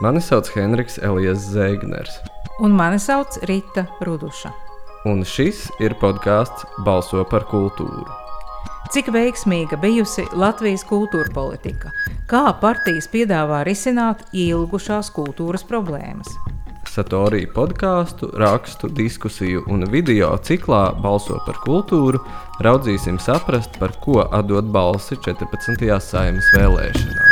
Mani sauc Henriks Elijas Zēgners. Un mani sauc Rīta Ruduša. Un šis ir podkāsts Balso par kultūru. Cik veiksmīga bijusi Latvijas kultūra politika? Kā partijas piedāvā risināt ilgušās kultūras problēmas? Satorī podkāstu, rakstu, diskusiju un video ciklā Balso par kultūru raudzīsim saprast, par ko atdot balsi 14. saimas vēlēšanās.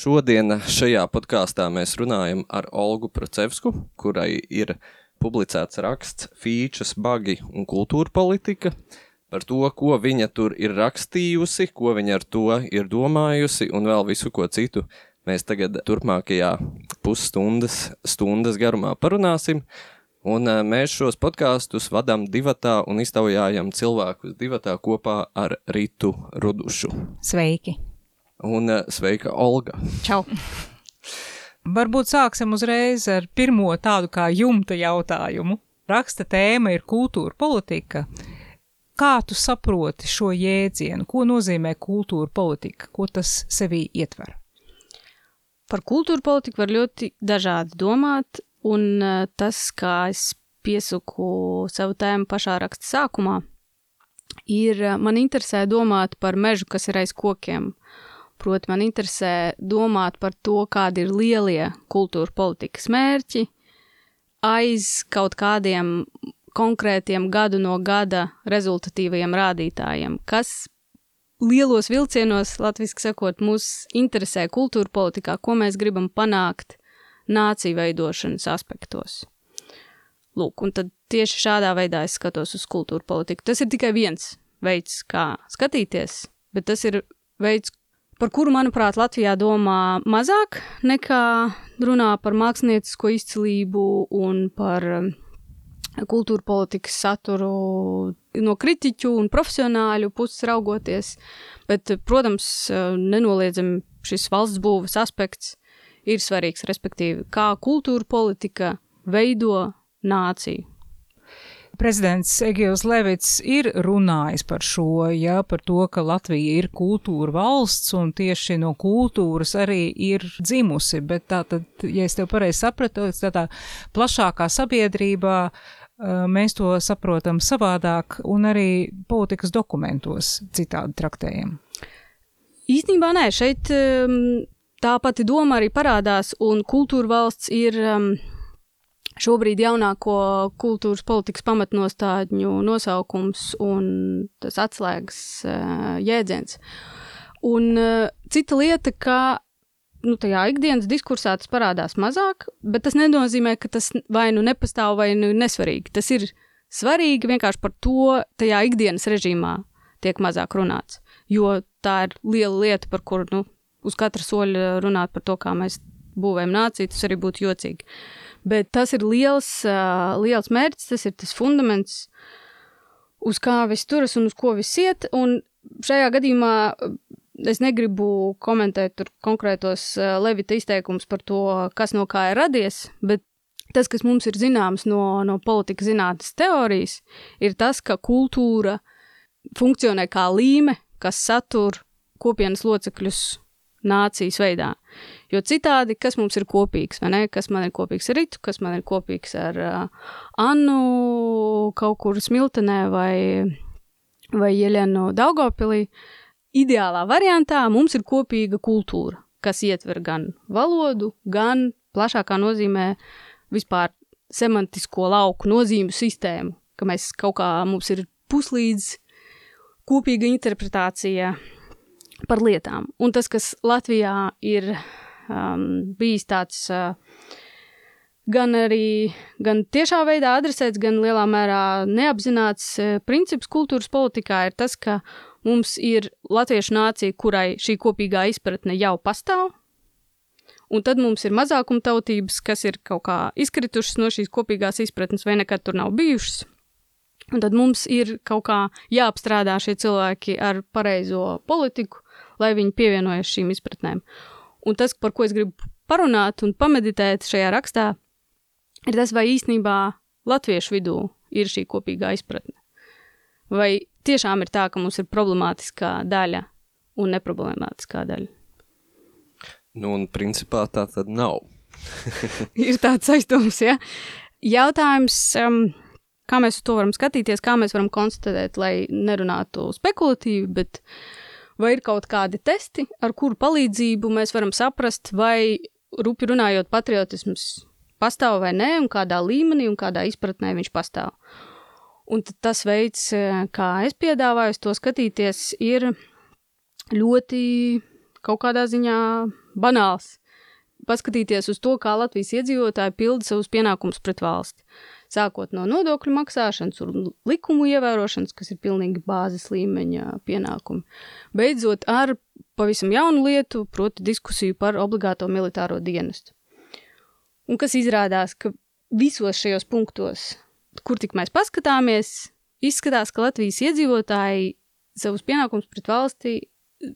Šodien šajā podkāstā mēs runājam ar Olgu Procevsku, kurai ir publicēts raksts Fīčas, bagi un kultūra politika par to, ko viņa tur ir rakstījusi, ko viņa ar to ir domājusi un vēl visu ko citu. Mēs tagad turpmākajā pusstundas stundas garumā parunāsim. Un eh, mēs šos podkāstus vadām divatā un iztaujājam cilvēkus divatā kopā ar Rītu Rudušu. Sveiki! Un eh, sveika, Olga! Čau! Varbūt sāksim uzreiz ar pirmo tādu kā jumta jautājumu. Raksta tēma ir kultūra politika. Kā tu saproti šo jēdzienu? Ko nozīmē kultūra politika? Ko tas sevī ietver? Par kultūra politiku var ļoti dažādi domāt, un uh, tas, kā es piesuku savu tēmu pašā raksta sākumā, ir uh, man interesē domāt par mežu, kas ir aiz kokiem. Proti, man interesē domāt par to, kādi ir lielie kultūra politikas mērķi, aiz kaut kādiem konkrētiem gadu no gada rezultatīvajiem rādītājiem, kas lielos vilcienos, latviski sakot, mūs interesē kultūra politikā, ko mēs gribam panākt nāciju veidošanas aspektos. Lūk, un tad tieši šādā veidā es skatos uz kultūra politiku. Tas ir tikai viens veids, kā skatīties, bet tas ir veids, par kuru, manuprāt, Latvijā domā mazāk nekā runā par māksliniecisko izcilību un par kultūra politikas saturu no kritiķu un profesionāļu puses raugoties, bet, protams, nenoliedzami šis valsts būves aspekts ir svarīgs, respektīvi, kā kultūra politika veido nāciju. Prezidents Egils Levits ir runājis par šo, ja, par to, ka Latvija ir kultūra valsts un tieši no kultūras arī ir dzimusi, bet tā tad, ja es tev pareizi sapratu, tādā plašākā sabiedrībā mēs to saprotam savādāk un arī politikas dokumentos citādi traktējam? Īstenībā nē, šeit tā pati doma arī parādās, un kultūra valsts ir šobrīd jaunāko kultūras politikas pamatnostādņu nosaukums un tas atslēgas jēdziens. Un cita lieta, ka nu, tajā ikdienas diskursā tas parādās mazāk, bet tas nenozīmē, ka tas vai nu nepastāv, vai nu nesvarīgi. Tas ir svarīgi vienkārši par to tajā ikdienas režīmā tiek mazāk runāts. Jo tā ir liela lieta, par kuru nu, uz katra soļa runāt par to, kā mēs būvējam nāciju, tas arī būtu jocīgi. Bet tas ir liels, liels mērķis, tas ir tas fundaments, uz kā viss turas un uz ko viss iet. Un šajā gadījumā es negribu komentēt konkrētos uh, Levita izteikumus par to, kas no kā ir radies, bet tas, kas mums ir zināms no, no politikas zinātnes teorijas, ir tas, ka kultūra funkcionē kā līme, kas satur kopienas locekļus nācijas veidā. Jo citādi, kas mums ir kopīgs, vai ne? Kas man ir kopīgs ar Ritu, kas man ir kopīgs ar uh, Annu kaut kur Smiltenē vai, vai Jeļenu Daugopilī, Ideālā variantā mums ir kopīga kultūra, kas ietver gan valodu, gan plašākā nozīmē vispār semantisko lauku nozīmu sistēmu, ka mēs kaut kā mums ir puslīdz kopīga interpretācija par lietām. Un tas, kas Latvijā ir um, bijis tāds uh, gan arī gan tiešā veidā adresēts, gan lielā mērā neapzināts uh, princips kultūras politikā, ir tas, ka Mums ir latviešu nācija, kurai šī kopīgā izpratne jau pastāv, un tad mums ir mazākuma tautības, kas ir kaut kā izkritušas no šīs kopīgās izpratnes vai nekad tur nav bijušas. Un tad mums ir kaut kā jāapstrādā šie cilvēki ar pareizo politiku, lai viņi pievienojas šīm izpratnēm. Un tas, par ko es gribu parunāt un pameditēt šajā rakstā, ir tas, vai īstenībā latviešu vidū ir šī kopīgā izpratne. Vai tiešām ir tā, ka mums ir problemātiskā daļa un neproblemātiskā daļa? Nu, un principā tā tad nav. ir tāds aizdoms, ja. Jautājums, um, kā mēs to varam skatīties, kā mēs varam konstatēt, lai nerunātu spekulatīvi, bet vai ir kaut kādi testi, ar kuru palīdzību mēs varam saprast, vai rupi runājot patriotisms pastāv vai nē, un kādā līmenī un kādā izpratnē viņš pastāv. Un tas veids, kā es piedāvāju to skatīties, ir ļoti kaut kādā ziņā banāls paskatīties uz to, kā Latvijas iedzīvotāji pilda savus pienākumus pret valsti. Sākot no nodokļu maksāšanas un likumu ievērošanas, kas ir pilnīgi bāzes līmeņa pienākumi, beidzot ar pavisam jaunu lietu, proti diskusiju par obligāto militāro dienestu. Un kas izrādās, ka visos šajos punktos, kur tik mēs paskatāmies, izskatās, ka Latvijas iedzīvotāji savus pienākumus pret valsti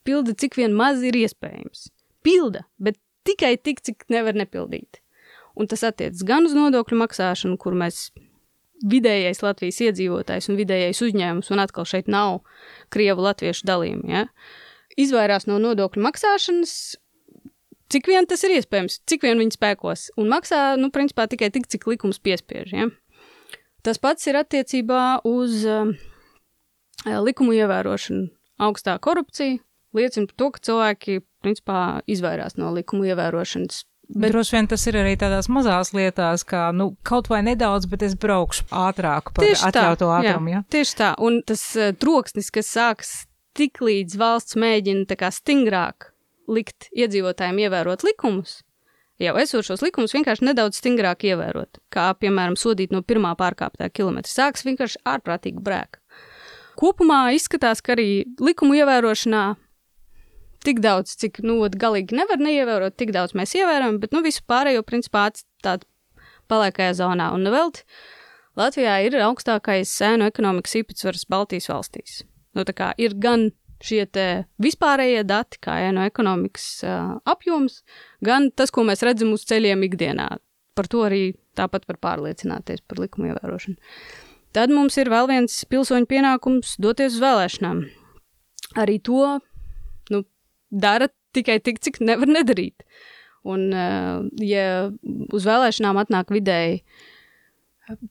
pilda cik vien maz ir iespējams. Pilda, bet tikai tik, cik nevar nepildīt. Un tas attiecas gan uz nodokļu maksāšanu, kur mēs vidējais Latvijas iedzīvotājs un vidējais uzņēmums, un atkal šeit nav krievu latviešu dalījumi, ja, izvairās no nodokļu maksāšanas, cik vien tas ir iespējams, cik vien viņi spēkos, un maksā, nu, principā tikai tik, cik likums piespiež, ja. Tas pats ir attiecībā uz uh, likumu ievērošanu. Augstā korupcija liecina par to, ka cilvēki principā izvairās no likumu ievērošanas. Bet droši vien tas ir arī tādās mazās lietās, kā nu, kaut vai nedaudz, bet es braukšu ātrāk par tieši atļautu tā, ātrumu. Jā, ja? Tieši tā, un tas uh, troksnis, kas sāks tik līdz valsts mēģina kā stingrāk likt iedzīvotājiem ievērot likumus, jau esošos likumus vienkārši nedaudz stingrāk ievērot, kā piemēram sodīt no pirmā pārkāptā kilometra, sāks vienkārši ārprātīgi brēk. Kopumā izskatās, ka arī likumu ievērošanā tik daudz, cik, nu, galīgi nevar neievērot, tik daudz mēs ievērojam, bet, nu, visu pārējo, principā, atstāt paliekajā zonā. Un vēl Latvijā ir augstākais sēnu ekonomikas īpatsvars Baltijas valstīs. Nu, tā kā ir gan šie vispārējie dati, kā ēnu ekonomikas uh, apjoms, gan tas, ko mēs redzam uz ceļiem ikdienā. Par to arī tāpat var pārliecināties par likumu ievērošanu. Tad mums ir vēl viens pilsoņu pienākums doties uz vēlēšanām. Arī to dara tikai tik, cik nevar nedarīt. Un, uh, ja uz vēlēšanām atnāk vidēji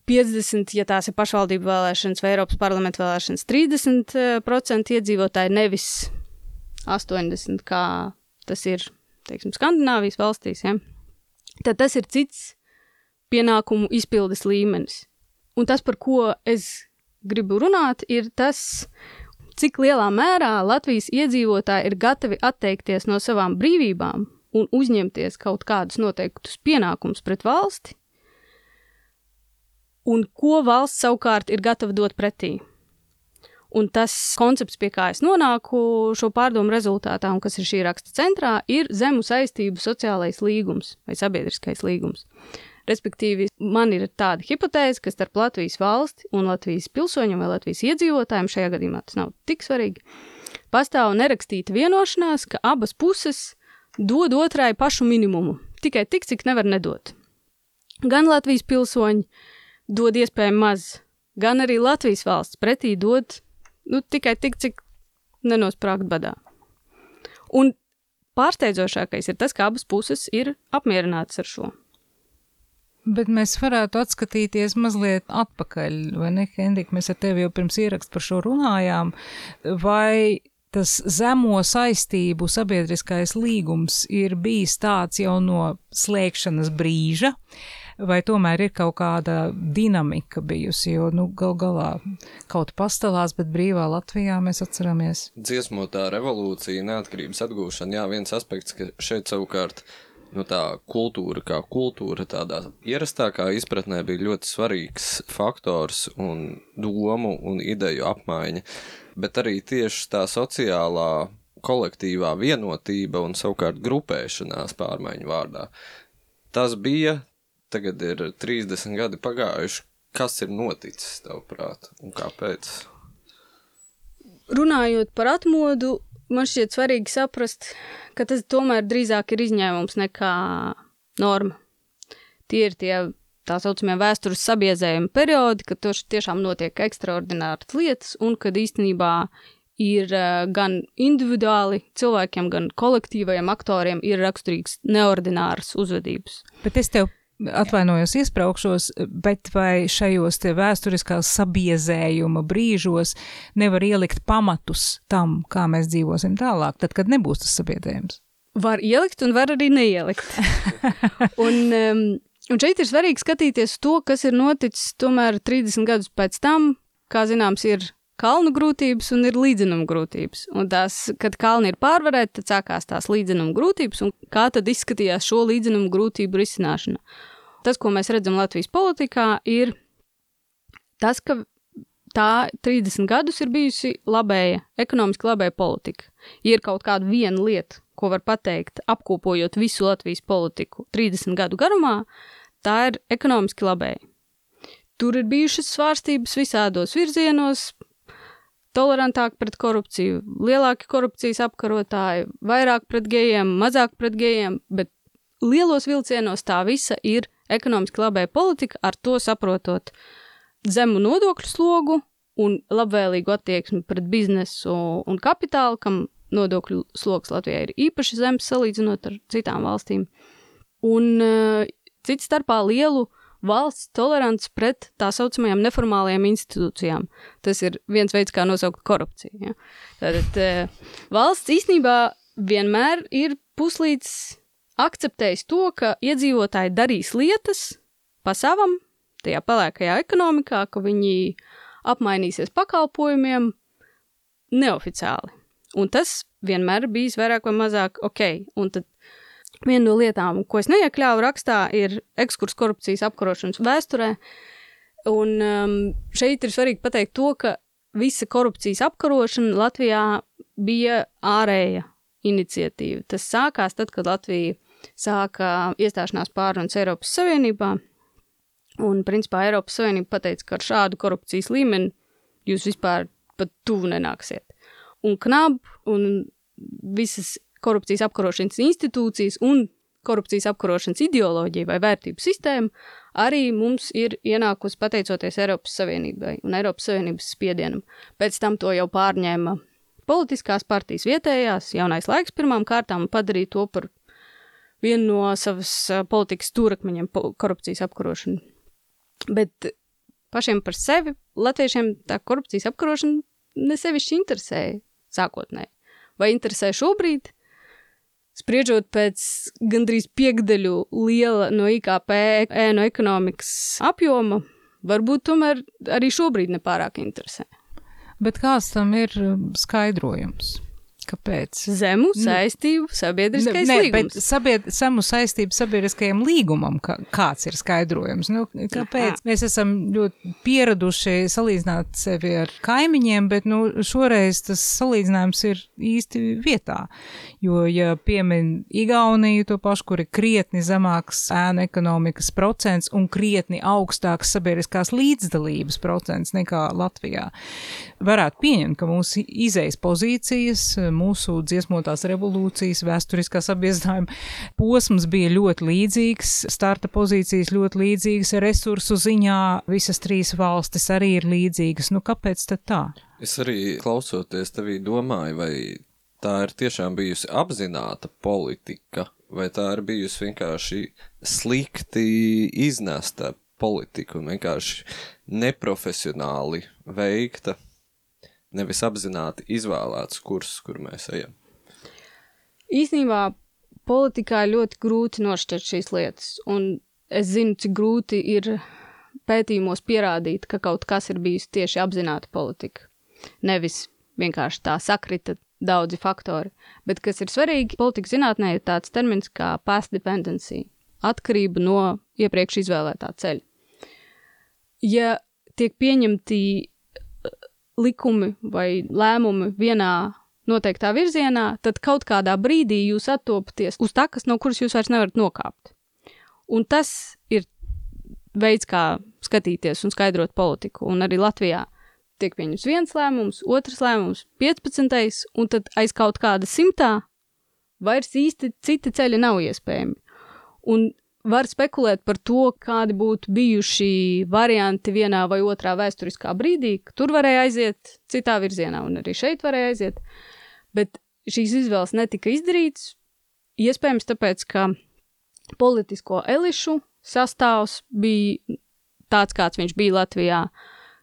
50, ja tās ir pašvaldību vēlēšanas vai Eiropas parlamenta vēlēšanas, 30% iedzīvotāji, nevis 80, kā tas ir, teiksim, Skandināvijas valstīs, ja? tad tas ir cits pienākumu izpildes līmenis. Un tas, par ko es gribu runāt, ir tas, cik lielā mērā Latvijas iedzīvotāji ir gatavi atteikties no savām brīvībām un uzņemties kaut kādus noteiktus pienākumus pret valsti, un ko valsts savukārt ir gatava dot pretī. Un tas koncepts, pie kā es nonāku šo pārdomu rezultātā, un kas ir šī raksta centrā, ir zemu saistību sociālais līgums vai sabiedriskais līgums. Respektīvi, man ir tāda hipotēze, ka starp Latvijas valsti un Latvijas pilsoņiem vai Latvijas iedzīvotājiem, šajā gadījumā tas nav tik svarīgi, pastāv nerakstīta vienošanās, ka abas puses dod otrai pašu minimumu, tikai tik, cik nevar nedot. Gan Latvijas pilsoņi dod iespējami maz, gan arī Latvijas valsts pretī dod nu, tikai tik, cik nenosprāgt badā. Un pārsteidzošākais ir tas, ka abas puses ir apmierinātas ar šo. Bet mēs varētu atskatīties mazliet atpakaļ, vai ne, Hendrik? Mēs ar tevi jau pirms ierakstu par šo runājām. Vai tas zemo saistību sabiedriskais līgums ir bijis tāds jau no slēgšanas brīža, vai tomēr ir kaut kāda dinamika bijusi, jo, nu, gal galā kaut pastalās, bet brīvā Latvijā mēs atceramies. Dziesmotā revolūcija, neatkarības atgūšana, jā, viens aspekts, ka šeit savukārt nu, tā kultūra, kā kultūra, tādā ierastākā izpratnē bija ļoti svarīgs faktors un domu un ideju apmaiņa, bet arī tieši tā sociālā kolektīvā vienotība un savukārt grupēšanās pārmaiņu vārdā. Tas bija, tagad ir 30 gadi pagājuši, kas ir noticis, tavuprāt, un kāpēc? Runājot par atmodu, man šķiet svarīgi saprast, ka tas tomēr drīzāk ir izņēmums nekā norma. Tie ir tie tā saucamie vēstures sabiezējuma periodi, kad tiešām notiek ekstraordināras lietas un kad īstenībā ir uh, gan individuāli cilvēkiem, gan kolektīvajiem aktoriem ir raksturīgs neordinārs uzvedības. Bet es tev atvainojos, iespraukšos, bet vai šajos vēsturiskās sabiezējuma brīžos nevar ielikt pamatus tam, kā mēs dzīvosim tālāk, tad, kad nebūs tas sabiedējums? Var ielikt un var arī neielikt. un, um, un šeit ir svarīgi skatīties to, kas ir noticis tomēr 30 gadus pēc tam, kā zināms, ir kalnu grūtības un ir līdzenuma grūtības. Un tās, kad kalni ir pārvarēti, tad sākās tās līdzenuma grūtības, un kā tad izskatījās šo līdzenuma grūtību risināšana. Tas, ko mēs redzam Latvijas politikā, ir tas, ka tā 30 gadus ir bijusi labēja, ekonomiski labēja politika. Ja ir kaut kāda viena lieta, ko var pateikt, apkopojot visu Latvijas politiku 30 gadu garumā, tā ir ekonomiski labēja. Tur ir bijušas svārstības visādos virzienos, tolerantāk pret korupciju, lielāki korupcijas apkarotāji, vairāk pret gejiem, mazāk pret gejiem, bet lielos vilcienos tā visa ir ekonomiski labēja politika, ar to saprotot zemu nodokļu slogu un labvēlīgu attieksmi pret biznesu un kapitālu, kam nodokļu sloks Latvijā ir īpaši zems salīdzinot ar citām valstīm. Un uh, cits starpā lielu uh, valsts tolerants pret tā saucamajām neformālajām institūcijām. Tas ir viens veids, kā nosaukt korupciju. Ja? Tātad eh, valsts īstenībā vienmēr ir puslīdz akceptējis to, ka iedzīvotāji darīs lietas pa savam, tajā pelēkajā ekonomikā, ka viņi apmainīsies pakalpojumiem neoficiāli. Un tas vienmēr bijis vairāk vai mazāk ok. Un tad Viena no lietām, ko es neiekļāvu rakstā, ir ekskurs korupcijas apkarošanas vēsturē. Un um, šeit ir svarīgi pateikt to, ka visa korupcijas apkarošana Latvijā bija ārēja iniciatīva. Tas sākās tad, kad Latvija sāka iestāšanās pārunas Eiropas Savienībā. Un, principā, Eiropas Savienība pateica, ka ar šādu korupcijas līmeni jūs vispār pat tuvu nenāksiet. Un KNAB un visas korupcijas apkarošanas institūcijas un korupcijas apkarošanas ideoloģija vai vērtību sistēma arī mums ir ienākusi pateicoties Eiropas Savienībai un Eiropas Savienības spiedienam. Pēc tam to jau pārņēma politiskās partijas vietējās, jaunais laiks pirmām kārtām padarīja to par vienu no savas politikas stūrakmeņiem korupcijas apkarošanu. Bet pašiem par sevi latviešiem tā korupcijas apkarošana nesevišķi interesēja sākotnēji. Vai interesē šobrīd? Spriežot pēc gandrīz piekdaļu liela no IKP ēnu ekonomikas apjoma, varbūt tomēr arī šobrīd nepārāk interesē. Bet kāds tam ir um, skaidrojums? Kāpēc? Zemu saistību sabiedriskais ne, līgums. Bet sabied, zemu saistību sabiedriskajam līgumam, kā, kāds ir skaidrojums? Nu, kāpēc? Jā. Mēs esam ļoti pieraduši salīdzināt sevi ar kaimiņiem, bet nu, šoreiz tas salīdzinājums ir īsti vietā. Jo, ja piemin Igauniju to pašu, kur ir krietni zemāks ēnu ekonomikas procents un krietni augstāks sabiedriskās līdzdalības procents nekā Latvijā, varētu pieņemt, ka mūsu izejas pozīcijas mūsu dziesmotās revolūcijas, vēsturiskā sabiedrījuma posms bija ļoti līdzīgs, starta pozīcijas ļoti līdzīgas, resursu ziņā visas trīs valstis arī ir līdzīgas. Nu, kāpēc tad tā? Es arī klausoties tevī domāju, vai tā ir tiešām bijusi apzināta politika, vai tā ir bijusi vienkārši slikti iznesta politika un vienkārši neprofesionāli veikta nevis apzināti izvēlēts kurs, kur mēs ejam. Īsnībā politikā ļoti grūti nošķirt šīs lietas, un es zinu, cik grūti ir pētījumos pierādīt, ka kaut kas ir bijis tieši apzināta politika. Nevis vienkārši tā sakrita daudzi faktori, bet kas ir svarīgi, politikas zinātnē ir tāds termins kā past dependency - atkarība no iepriekš izvēlētā ceļa. Ja tiek pieņemti likumi vai lēmumi vienā noteiktā virzienā, tad kaut kādā brīdī jūs attopaties uz takas, no kuras jūs vairs nevarat nokāpt. Un tas ir veids, kā skatīties un skaidrot politiku. Un arī Latvijā tiek pieņemts viens lēmums, otrs lēmums, 15. un tad aiz kaut kāda simtā vairs īsti citi ceļi nav iespējami. Un var spekulēt par to, kādi būtu bijuši varianti vienā vai otrā vēsturiskā brīdī, tur varēja aiziet citā virzienā, un arī šeit varēja aiziet. Bet šīs izvēles netika izdarītas. Iespējams, tāpēc, ka politisko elišu sastāvs bija tāds, kāds viņš bija Latvijā.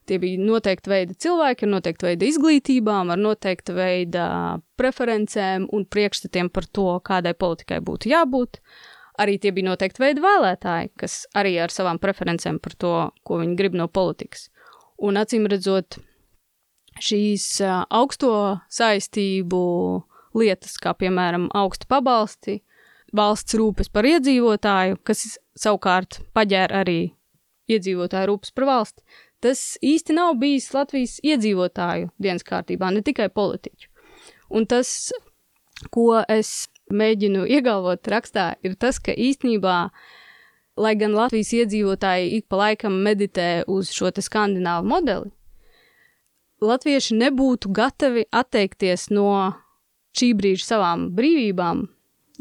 Tie bija noteikti veidi cilvēki, ar noteikti veida izglītībām, ar noteikti veida preferencēm un priekšstatiem par to, kādai politikai būtu jābūt. Arī tie bija noteikti veidi vēlētāji, kas arī ar savām preferencēm par to, ko viņi grib no politikas. Un acīm redzot, šīs augsto saistību lietas, kā piemēram augsti pabalsti, valsts rūpes par iedzīvotāju, kas savukārt paģēra arī iedzīvotāju rūpes par valsti, tas īsti nav bijis Latvijas iedzīvotāju dienas kārtībā, ne tikai politiķu. Un tas, ko es mēģinu iegalvot rakstā, ir tas, ka īstenībā, lai gan Latvijas iedzīvotāji ik pa laikam meditē uz šo skandināvu modeli, latvieši nebūtu gatavi atteikties no šī brīža savām brīvībām,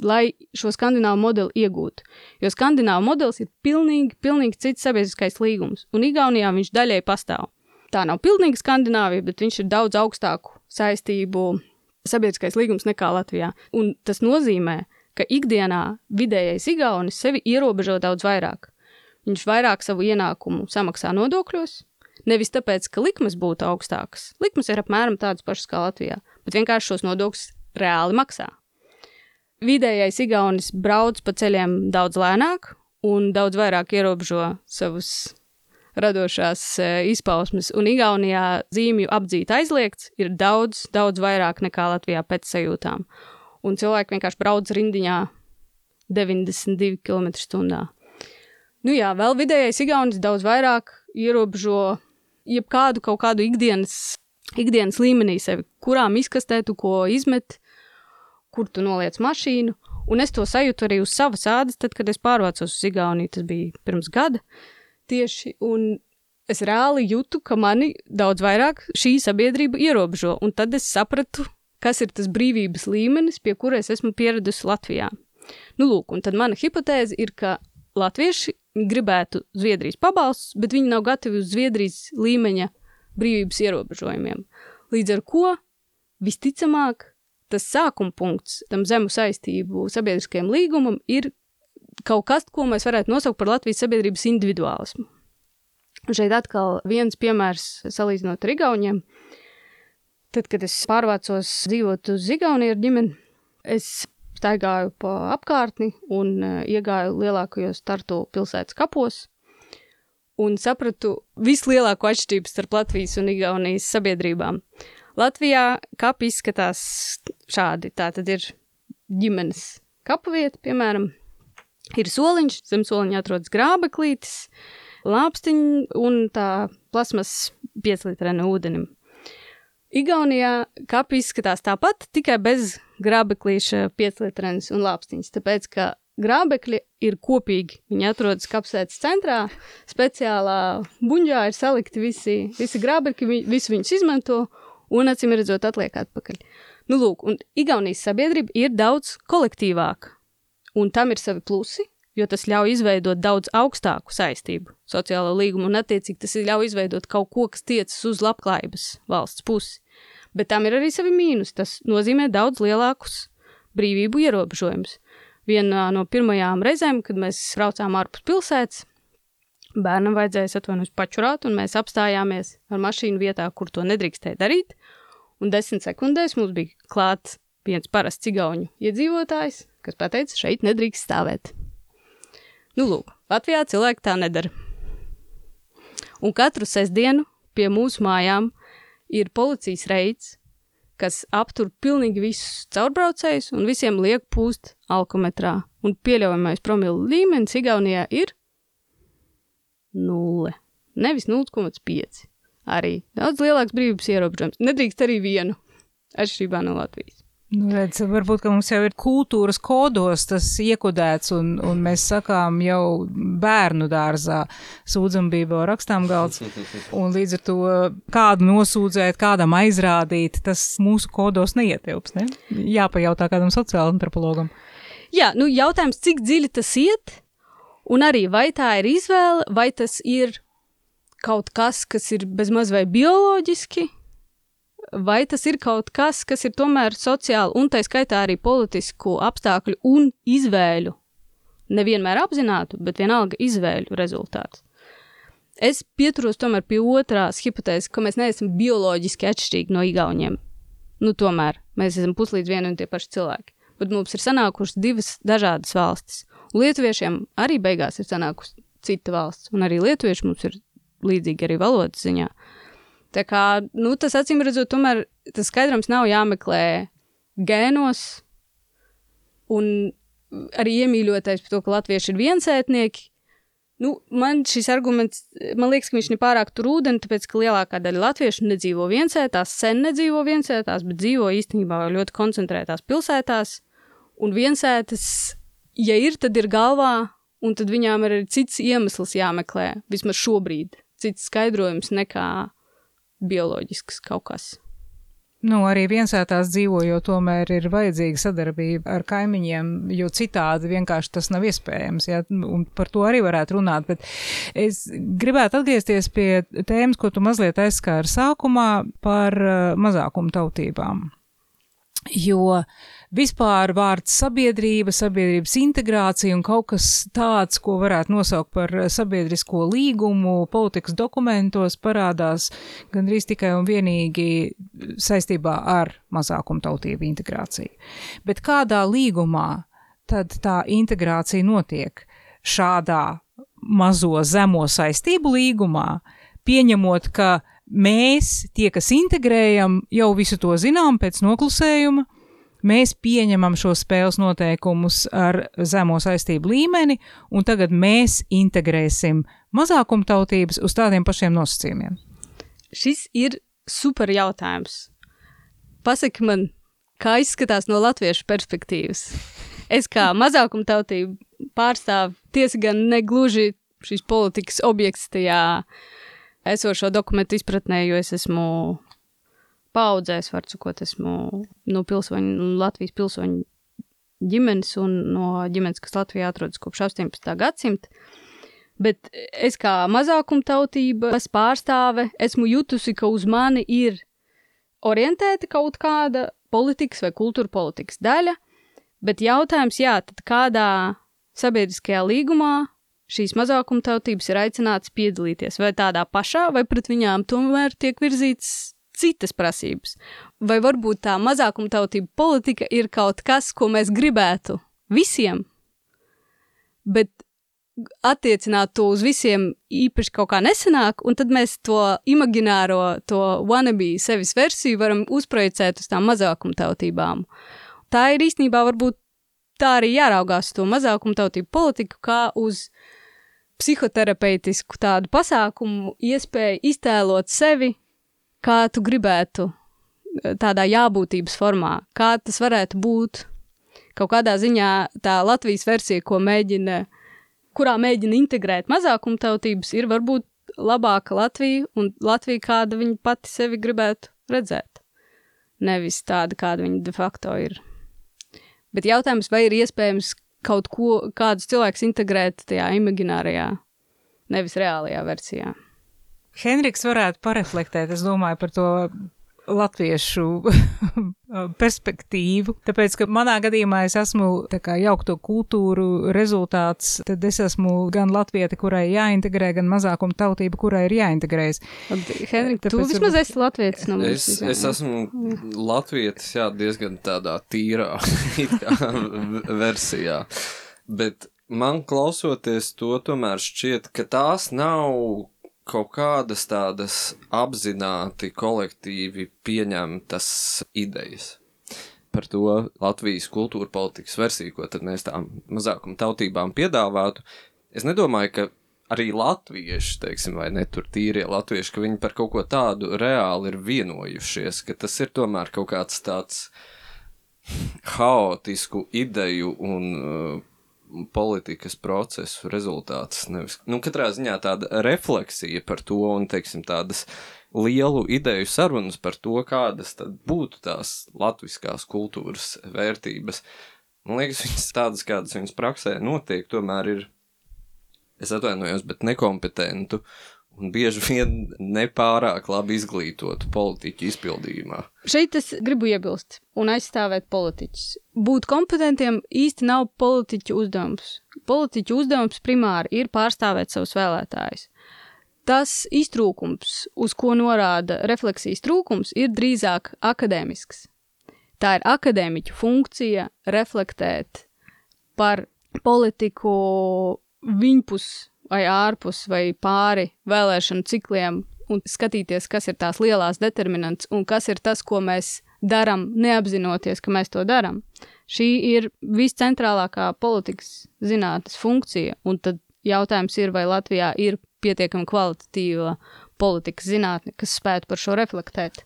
lai šo skandināvu modeli iegūtu. Jo skandināvu modelis ir pilnīgi, pilnīgi cits sabiedriskais līgums, un Igaunijā viņš daļai pastāv. Tā nav pilnīga Skandināvija, bet viņš ir daudz augstāku saistību sabiedriskais līgums nekā Latvijā. Un tas nozīmē, ka ikdienā vidējais Igaunis sevi ierobežo daudz vairāk. Viņš vairāk savu ienākumu samaksā nodokļos, nevis tāpēc, ka likmes būtu augstākas. Likmes ir apmēram tādas pašas kā Latvijā, bet vienkārši šos nodokļus reāli maksā vidējais Igaunis brauc pa ceļiem daudz lēnāk un daudz vairāk ierobežo savus radošās e, izpausmes, un Igaunijā zīmju apdzīt aizliegts ir daudz, daudz vairāk nekā Latvijā pēc sajūtām. Un cilvēki vienkārši brauc rindiņā 92 km/h. Nu jā, vēl vidējais Igaunis daudz vairāk ierobežo jebkādu kaut kādu ikdienas, ikdienas līmenī sevi, kurām izkastē tu ko izmet, kur tu noliec mašīnu. Un es to sajūtu arī uz savas ādas, tad, kad es pārvācos uz Igauniju. Tas bija pirms gada tieši. Un es reāli jūtu, ka mani daudz vairāk šī sabiedrība ierobežo. Un tad es sapratu, kas ir tas brīvības līmenis, pie kura es esmu pieradusi Latvijā. Nu, lūk, un tad mana hipotēze ir, ka latvieši gribētu Zviedrijas pabalstus, bet viņi nav gatavi uz Zviedrijas līmeņa brīvības ierobežojumiem. Līdz ar to visticamāk tas sākuma punkts tam zemu saistību sabiedriskajam līgumam ir kaut kas, ko mēs varētu nosaukt par Latvijas sabiedrības individuālismu. Un šeit atkal viens piemērs salīdzinot ar Igauniem. Tad, kad es pārvācos dzīvot uz Igauniju ar ģimeni, es staigāju pa apkārtni un uh, iegāju lielākajos Tartu pilsētas kapos un sapratu vislielāko atšķirību starp Latvijas un Igaunijas sabiedrībām. Latvijā kapi izskatās šādi. Tā tad ir ģimenes kapu vieta, piemēram, ir soliņš, zem soliņa atrodas grābeklītis, lāpstiņi un tā plasmas 5 litrēna ūdenim. Igaunijā kapi izskatās tāpat, tikai bez grābeklīša 5 litrēnas un lāpstiņas, tāpēc, ka grābekļi ir kopīgi. Viņi atrodas kapsētas centrā, speciālā buņģā ir salikti visi, visi grābekļi, visi viņus izmanto, un acīm redzot, atliek atpakaļ. Nu, lūk, un Igaunijas sabiedrība ir daudz kolektīvāka, un tam ir savi plusi, jo tas ļauj izveidot daudz augstāku saistību, sociālo līgumu, un attiecīgi tas ļauj izveidot kaut ko, kas tiecas uz labklājības valsts pusi. Bet tam ir arī savi mīnus. Tas nozīmē daudz lielākus brīvību ierobežojumus. Vienā no pirmajām reizēm, kad mēs braucām ārpus pilsētas, Bērnam vajadzēja atvainojas pačurāt, un mēs apstājāmies ar mašīnu vietā, kur to nedrīkstēja darīt. Un desmit sekundēs mums bija klāts viens parasts cigauņu iedzīvotājs, kas pateica, šeit nedrīkst stāvēt. Nu, lūk, Latvijā cilvēki tā nedara. Un katru sestdienu pie mūsu mājām ir policijas reids, kas aptur pilnīgi visus caurbraucējus un visiem liek pūst alkometrā. Un pieļaujamais promilu līmenis Igaunijā ir 0. Nevis 0,5. Arī daudz lielāks brīvības ierobežojums. Nedrīkst arī vienu, atšķirībā no Latvijas. Nu, redz, varbūt mums jau ir kultūras kodos tas iekodēts, un, un mēs sakām jau bērnu dārzā sūdzam bībeli rakstām galds, un līdz ar to kādu nosūdzēt, kādam aizrādīt, tas mūsu kodos neietilps, ne? Jāpajautā kādam sociāla antropologam. Jā, nu jautājums, cik dziļi tas iet, Un arī vai tā ir izvēle, vai tas ir kaut kas, kas ir bezmaz vai bioloģiski, vai tas ir kaut kas, kas ir tomēr sociāli un tā skaitā arī politisku apstākļu un izvēļu. Nevienmēr apzinātu, bet vienalga izvēļu rezultāts. Es pieturos tomēr pie otrās hipotēzes, ka mēs neesam bioloģiski atšķirīgi no igauniem. Nu, tomēr mēs esam puslīdz vieni un tie paši cilvēki. Bet mums ir sanākušas divas dažādas valstis. Lietuviešiem arī beigās ir sanākusi cita valsts, un arī lietuvieši mums ir līdzīgi arī valodas ziņā. Tā kā, nu, tas acīm redzot, tomēr tas skaidrums nav jāmeklē gēnos, un arī iemīļoties par to, ka latvieši ir viensētnieki. Nu, man šis arguments, man liekas, ka viņš ir pārāk tur ūdeni, tāpēc, ka lielākā daļa latviešu nedzīvo viensētās, sen nedzīvo viensētās, bet dzīvo īstenībā ļoti koncentrētās pilsētās, un viensētas, ja ir, tad ir galvā, un tad viņām ir cits iemesls jāmeklē, vismaz šobrīd, cits skaidrojums nekā bioloģisks kaut kas. Nu, arī viensētās dzīvojot, tomēr ir vajadzīga sadarbība ar kaimiņiem, jo citādi vienkārši tas nav iespējams. Ja? Un par to arī varētu runāt. Bet es gribētu atgriezties pie tēmas, ko tu mazliet aizskāri sākumā par uh, mazākumu tautībām. Jo vispār vārds sabiedrība, sabiedrības integrācija un kaut kas tāds, ko varētu nosaukt par sabiedrisko līgumu, politikas dokumentos parādās gandrīz tikai un vienīgi saistībā ar mazākumtautību integrāciju. Bet kādā līgumā tad tā integrācija notiek? Šādā mazo zemo saistību līgumā, pieņemot, ka mēs, tie, kas integrējam, jau visu to zinām pēc noklusējuma. Mēs pieņemam šo spēles noteikumus ar zemo saistību līmeni, un tagad mēs integrēsim mazākumtautības uz tādiem pašiem nosacījumiem. Šis ir super jautājums. Pasaki man, kā izskatās no latviešu perspektīvas? Es kā mazākumtautību pārstāvu tiesa gan negluži šīs politikas objekts tajā uh, esošo dokumentu izpratnē, jo es esmu paudzēs, var sakot, esmu no pilsoņu, Latvijas pilsoņu ģimenes un no ģimenes, kas Latvijā atrodas kopš 18. gadsimta. Bet es kā mazākumtautība pārstāve esmu jutusi, ka uz mani ir orientēta kaut kāda politikas vai kultūra politikas daļa, bet jautājums, jā, tad kādā sabiedriskajā līgumā šīs mazākumtautības ir aicinātas piedalīties vai tādā pašā, vai pret viņām tomēr tiek virzīts citas prasības. Vai varbūt tā mazākumtautība politika ir kaut kas, ko mēs gribētu visiem, bet attiecināt to uz visiem īpaši kaut kā nesenāk, un tad mēs to imagināro, to wannabe sevis versiju varam uzprojicēt uz tām mazākumtautībām. Tā ir īstenībā varbūt tā arī jāraugās to mazākumtautību politiku kā uz psihoterapeitisku tādu pasākumu, iespēju iztēlot sevi, kā tu gribētu, eh, tādā jābūtības formā, kā tas varētu būt. Kaut kādā ziņā tā Latvijas versija, ko mēģina, kurā mēģina integrēt mazākumtautības, ir varbūt labāka Latvija un Latvija, kāda viņa pati sevi gribētu redzēt. Nevis tāda, kāda viņa de facto ir. Bet jautājums, vai ir iespējams kaut ko, kādus cilvēkus integrēt tajā imaginārajā, nevis reālajā versijā. Henriks varētu pareflektēt, es domāju, par to latviešu perspektīvu. Tāpēc, ka manā gadījumā es esmu kā, jaukto kultūru rezultāts, tad es esmu gan latvieta, kurai jāintegrē, gan mazākuma tautība, kurai ir jāintegrējas. Henrika, tu vismaz esi latvietis no mums. Es, es esmu latvietis, jā, diezgan tādā tīrā versijā. Bet man klausoties to, tomēr šķiet, ka tās nav kaut kādas tādas apzināti kolektīvi pieņemtas idejas par to Latvijas kultūra politikas versiju, ko tad mēs tām mazākuma tautībām piedāvātu. Es nedomāju, ka arī latvieši, teiksim, vai ne tur tīrie latvieši, ka viņi par kaut ko tādu reāli ir vienojušies, ka tas ir tomēr kaut kāds tāds haotisku ideju un uh, politikas procesu rezultāts. Nevis, nu, katrā ziņā tāda refleksija par to un, teiksim, tādas lielu ideju sarunas par to, kādas tad būtu tās latviskās kultūras vērtības. Man liekas, viņas tādas, kādas viņas praksē notiek, tomēr ir es atvainojos, bet nekompetentu un bieži vien nepārāk labi izglītotu politiķu izpildījumā. Šeit es gribu iebilst un aizstāvēt politiķus. Būt kompetentiem īsti nav politiķu uzdevums. Politiķu uzdevums primāri ir pārstāvēt savus vēlētājus. Tas iztrūkums, uz ko norāda refleksijas trūkums, ir drīzāk akadēmisks. Tā ir akadēmiķu funkcija reflektēt par politiku viņpus vai ārpus vai pāri vēlēšanu cikliem un skatīties, kas ir tās lielās determinants un kas ir tas, ko mēs darām, neapzinoties, ka mēs to darām. Šī ir viscentrālākā politikas zinātnes funkcija, un tad jautājums ir, vai Latvijā ir pietiekami kvalitatīva politikas zinātne, kas spētu par šo reflektēt.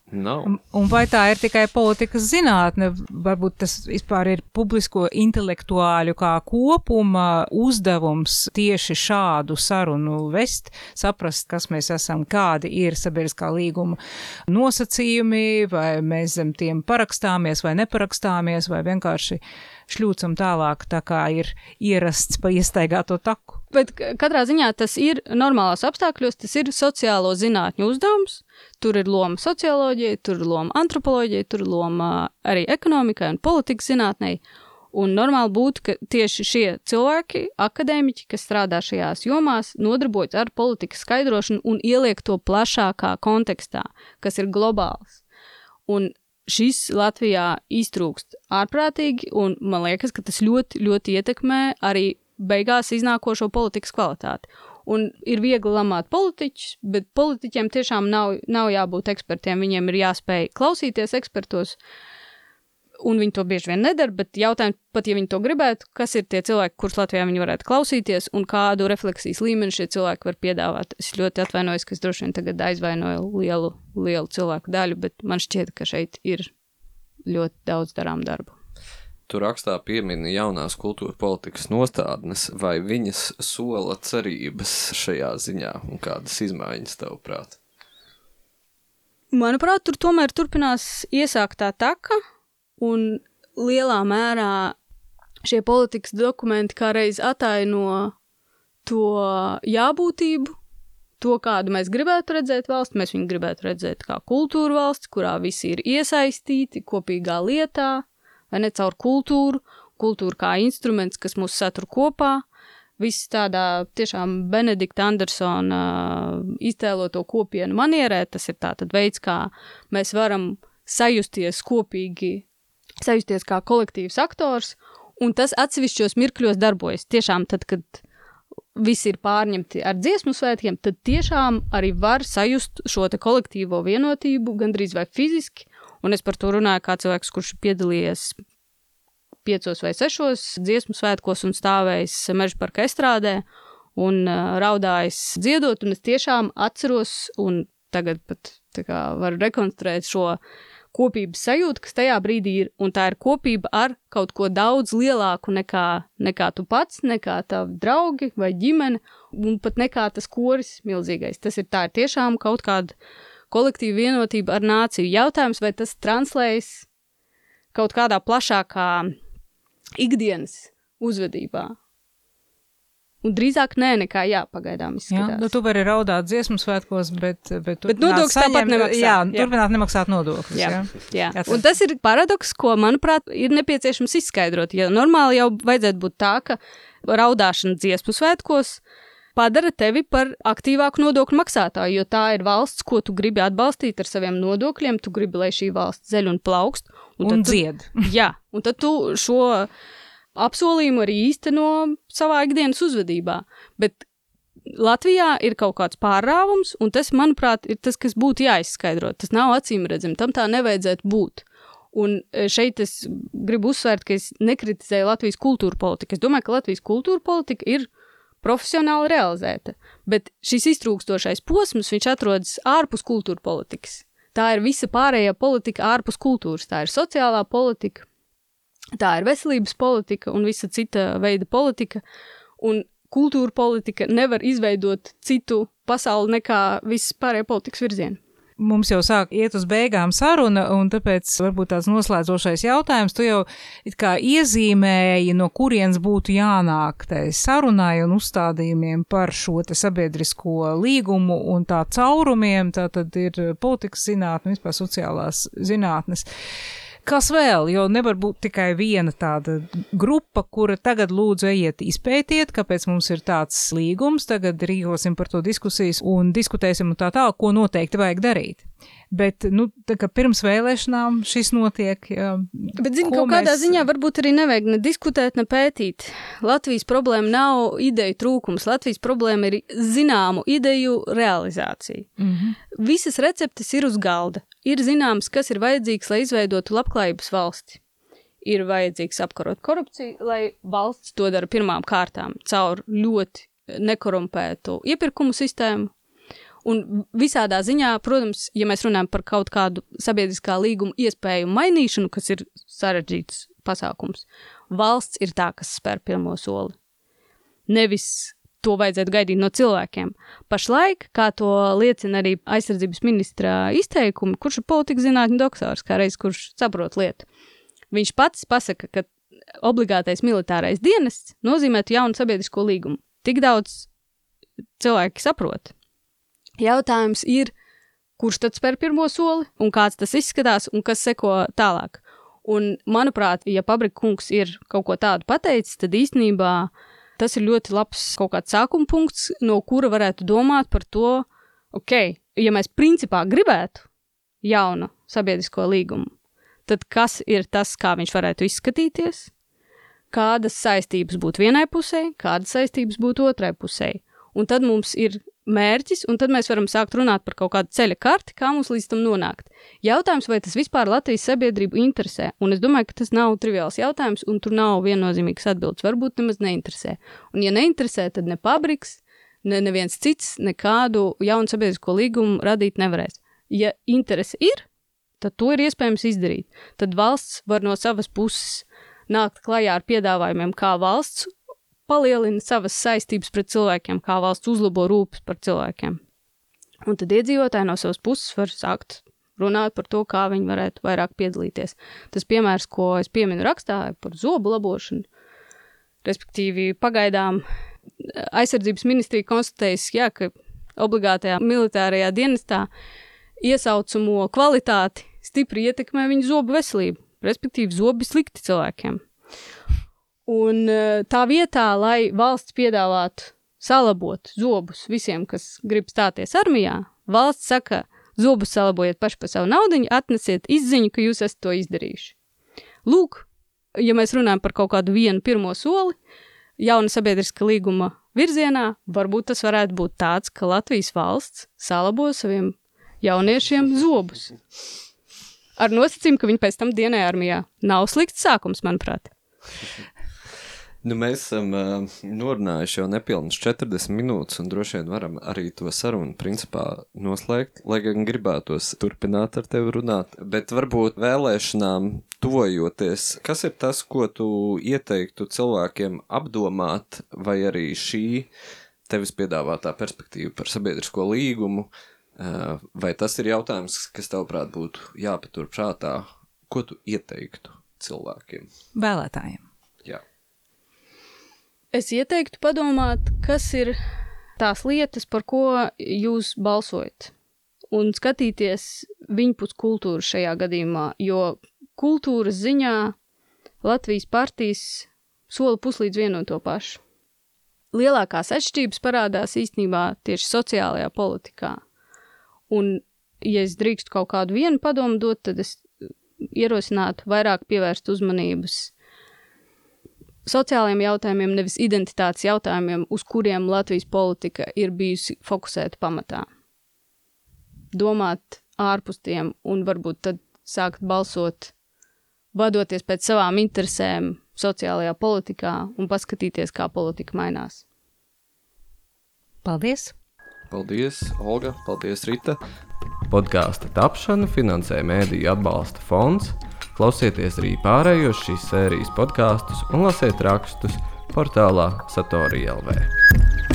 Un, un vai tā ir tikai politikas zinātne, varbūt tas vispār ir publisko intelektuāļu kā kopuma uzdevums tieši šādu sarunu vest, saprast, kas mēs esam, kādi ir sabiedriskā līguma nosacījumi, vai mēs zem tiem parakstāmies vai neparakstāmies, vai vienkārši šļūcam tālāk, tā kā ir ierasts pa iestaigāto taku. Bet katrā ziņā tas ir normālās apstākļos, tas ir sociālo zinātņu uzdevums. Tur ir loma socioloģijai, tur ir loma antropoloģijai, tur ir loma arī ekonomikai un politikas zinātnei. Un normāli būtu, ka tieši šie cilvēki, akadēmiķi, kas strādā šajās jomās, nodarbojas ar politikas skaidrošanu un ieliek to plašākā kontekstā, kas ir globāls. Un šis Latvijā iztrūkst ārprātīgi, un man liekas, ka tas ļoti, ļoti ietekmē arī beigās iznākošo politikas kvalitāti. Un ir viegli lamāt politiķus, bet politiķiem tiešām nav, nav jābūt ekspertiem. Viņiem ir jāspēj klausīties ekspertos, un viņi to bieži vien nedara. Bet jautājums, pat ja viņi to gribētu, kas ir tie cilvēki, kurus Latvijā viņi varētu klausīties, un kādu refleksijas līmeni šie cilvēki var piedāvāt. Es ļoti atvainojos, ka es droši vien tagad aizvainoju lielu, lielu cilvēku daļu, bet man šķiet, ka šeit ir ļoti daudz darām darbu. Tu rakstā piemini jaunās kultūra politikas nostādnes, vai viņas sola cerības šajā ziņā un kādas izmaiņas tavuprāt? Manuprāt, tur tomēr turpinās iesāktā taka, un lielā mērā šie politikas dokumenti kā reiz ataino to jābūtību, to, kādu mēs gribētu redzēt valsti. Mēs viņu gribētu redzēt kā kultūra valsts, kurā visi ir iesaistīti kopīgā lietā, vai ne caur kultūru, kultūru kā instruments, kas mūs satur kopā. Viss tādā tiešām Benedikta Andersona iztēloto kopienu manierē, tas ir tāds veids, kā mēs varam sajusties kopīgi, sajusties kā kolektīvs aktors, un tas atsevišķos mirkļos darbojas. Tiešām tad, kad visi ir pārņemti ar dziesmu svētkiem, tad tiešām arī var sajust šo kolektīvo vienotību, gandrīz vai fiziski, un es par to runāju kā cilvēks, kurš piedalījies piecos vai sešos dziesmu svētkos un stāvējis meža parka estrādē un uh, raudājis dziedot, un es tiešām atceros, un tagad pat kā, varu rekonstruēt šo kopības sajūtu, kas tajā brīdī ir, un tā ir kopība ar kaut ko daudz lielāku nekā, nekā tu pats, nekā tavi draugi vai ģimene, un pat nekā tas koris milzīgais. Tas ir tā ir tiešām kaut kāda kolektīva vienotība ar nāciju. Jautājums, vai tas translējas kaut kādā plašākā ikdienas uzvedībā. Un drīzāk nē, nekā jā, pagaidām izskatās. Jā, nu, tu vari raudāt dziesmu svētkos, bet, bet, bet nodokļus tāpat nemaksā. Jā, jā, turpināt nemaksāt nodokļus. Jā, jā. jā. jā. Un tas ir paradoks, ko, manuprāt, ir nepieciešams izskaidrot. Jo normāli jau vajadzētu būt tā, ka raudāšana dziesmu svētkos padara tevi par aktīvāku nodokļu maksātāju, jo tā ir valsts, ko tu gribi atbalstīt ar saviem nodokļiem, tu gribi, lai šī valsts zeļ un plaukst. Un, un dzied. Tu, jā, un tad tu šo apsolījumu arī īsteno savā ikdienas uzvedībā. Bet Latvijā ir kaut kāds pārrāvums, un tas, manuprāt, ir tas, kas būtu jāizskaidro. Tas nav acīm redzami, tam tā nevajadzētu būt. Un šeit es gribu uzsvērt, ka es nekritizēju Latvijas kultūra politiku. Es domāju, ka Latvijas kultūra politika ir profesionāli realizēta, bet šis iztrūkstošais posms, viņš atrodas ārpus kultūra politikas. Tā ir visa pārējā politika ārpus kultūras. Tā ir sociālā politika, tā ir veselības politika un visa cita veida politika. Un kultūra politika nevar izveidot citu pasauli nekā viss pārējā politikas virziena. Mums jau sāk iet uz beigām saruna, un tāpēc varbūt tāds noslēdzošais jautājums. Tu jau kā iezīmēji, no kurienes būtu jānāk tai sarunai un uzstādījumiem par šo sabiedrisko līgumu un tā caurumiem. Tā tad ir politikas zinātne, vispār sociālās zinātnes. Kas vēl? Jo nevar būt tikai viena tāda grupa, kura tagad lūdzu ejiet izpētiet, kāpēc mums ir tāds līgums, tagad rīkosim par to diskusijas un diskutēsim un tā tālāk, ko noteikti vajag darīt. Bet, nu, pirms vēlēšanām šis notiek. Bet, zinu, kaut mēs... kādā ziņā varbūt arī nevajag ne diskutēt, ne pētīt. Latvijas problēma nav ideju trūkums. Latvijas problēma ir zināmu ideju realizācija. Mm -hmm. Visas receptes ir uz galda. Ir zināms, kas ir vajadzīgs, lai izveidotu labklājības valsti. Ir vajadzīgs apkarot korupciju, lai valsts to dara pirmām kārtām caur ļoti nekorumpētu iepirkumu sistēmu, Un visādā ziņā, protams, ja mēs runājam par kaut kādu sabiedriskā līguma iespēju mainīšanu, kas ir sarežģīts pasākums, valsts ir tā, kas spēr pirmo soli. Nevis to vajadzētu gaidīt no cilvēkiem. Pašlaik, kā to liecina arī aizsardzības ministra izteikumi, kurš ir politikas zinātņu doktors, kā reiz kurš saprot lietu, viņš pats pasaka, ka obligātais militārais dienests nozīmētu jaunu sabiedrisko līgumu. Tik daudz cilvēki saprot. Jautājums ir, kurš tad spēr pirmo soli, un kāds tas izskatās, un kas seko tālāk. Un, manuprāt, ja Pabrika kungs ir kaut ko tādu pateicis, tad īstenībā tas ir ļoti labs kaut kāds sākuma punkts, no kura varētu domāt par to, ok, ja mēs principā gribētu jaunu sabiedrisko līgumu, tad kas ir tas, kā viņš varētu izskatīties, kādas saistības būtu vienai pusē, kādas saistības būtu otrai pusē. Un tad mums ir mērķis, un tad mēs varam sākt runāt par kaut kādu ceļa karti, kā mums līdz tam nonākt. Jautājums, vai tas vispār Latvijas sabiedrību interesē, un es domāju, ka tas nav triviāls jautājums, un tur nav viennozīmīgs atbildes. Varbūt nemaz neinteresē. Un, ja neinteresē, tad ne pabriks, ne neviens cits nekādu jaunu sabiedrisko līgumu radīt nevarēs. Ja interese ir, tad to ir iespējams izdarīt. Tad valsts var no savas puses nākt klajā ar piedāvājumiem, kā valsts palielina savas saistības pret cilvēkiem, kā valsts uzlabo rūpes par cilvēkiem. Un tad iedzīvotāji no savas puses var sākt runāt par to, kā viņi varētu vairāk piedalīties. Tas piemērs, ko es pieminu rakstā par zobu labošanu, respektīvi pagaidām aizsardzības ministrija konstatējas, jā, ka obligātajā militārajā dienestā iesaucamo kvalitāti stipri ietekmē viņu zobu veselību, respektīvi zobi slikti cilvēkiem. Un eh, tā vietā, lai valsts piedāvātu salabot zobus visiem, kas grib stāties armijā, valsts saka, zobus salabojiet paši par savu naudu, atnesiet izziņu, ka jūs esat to izdarījuši. Lūk, ja mēs runājam par kaut kādu vienu pirmo soli, jauna sabiedriska līguma virzienā, varbūt tas varētu būt tāds, ka Latvijas valsts salabo saviem jauniešiem zobus. Ar nosacījumu, ka viņi pēc tam dienē armijā. Nav slikts sākums, manuprāt. Nu, mēs esam uh, norunājuši jau nepilnīgi 40 minūtes, un droši vien varam arī to sarunu principā noslēgt. Lai gan gribētos turpināt ar tevi runāt, bet varbūt vēlēšanām tuvojoties, kas ir tas, ko tu ieteiktu cilvēkiem apdomāt, vai arī šī tevis piedāvātā perspektīva par sabiedrisko līgumu, uh, vai tas ir jautājums, kas tavāprāt būtu jāpatur prātā, ko tu ieteiktu cilvēkiem? Vēlētājiem. Es ieteiktu padomāt, kas ir tās lietas, par ko jūs balsojat. Un skatīties viņpus kultūru šajā gadījumā, jo kultūras ziņā Latvijas partijas sola puslīdz vienu un to pašu. Lielākās atšķirības parādās īstenībā tieši sociālajā politikā. Un, ja es drīkstu kaut kādu vienu padomu dot, tad es ierosinātu vairāk pievērst uzmanības sociālajiem jautājumiem, nevis identitātes jautājumiem, uz kuriem Latvijas politika ir bijusi fokusēta pamatā. Domāt ārpus tiem un varbūt tad sākt balsot, vadoties pēc savām interesēm sociālajā politikā un paskatīties, kā politika mainās. Paldies! Paldies, Olga! Paldies, Rita! Podkāstu tapšanu finansē Mēdīļu atbalsta fonds Klausieties arī pārējos šīs sērijas podkāstus un lasiet rakstus portālā Satorija LV.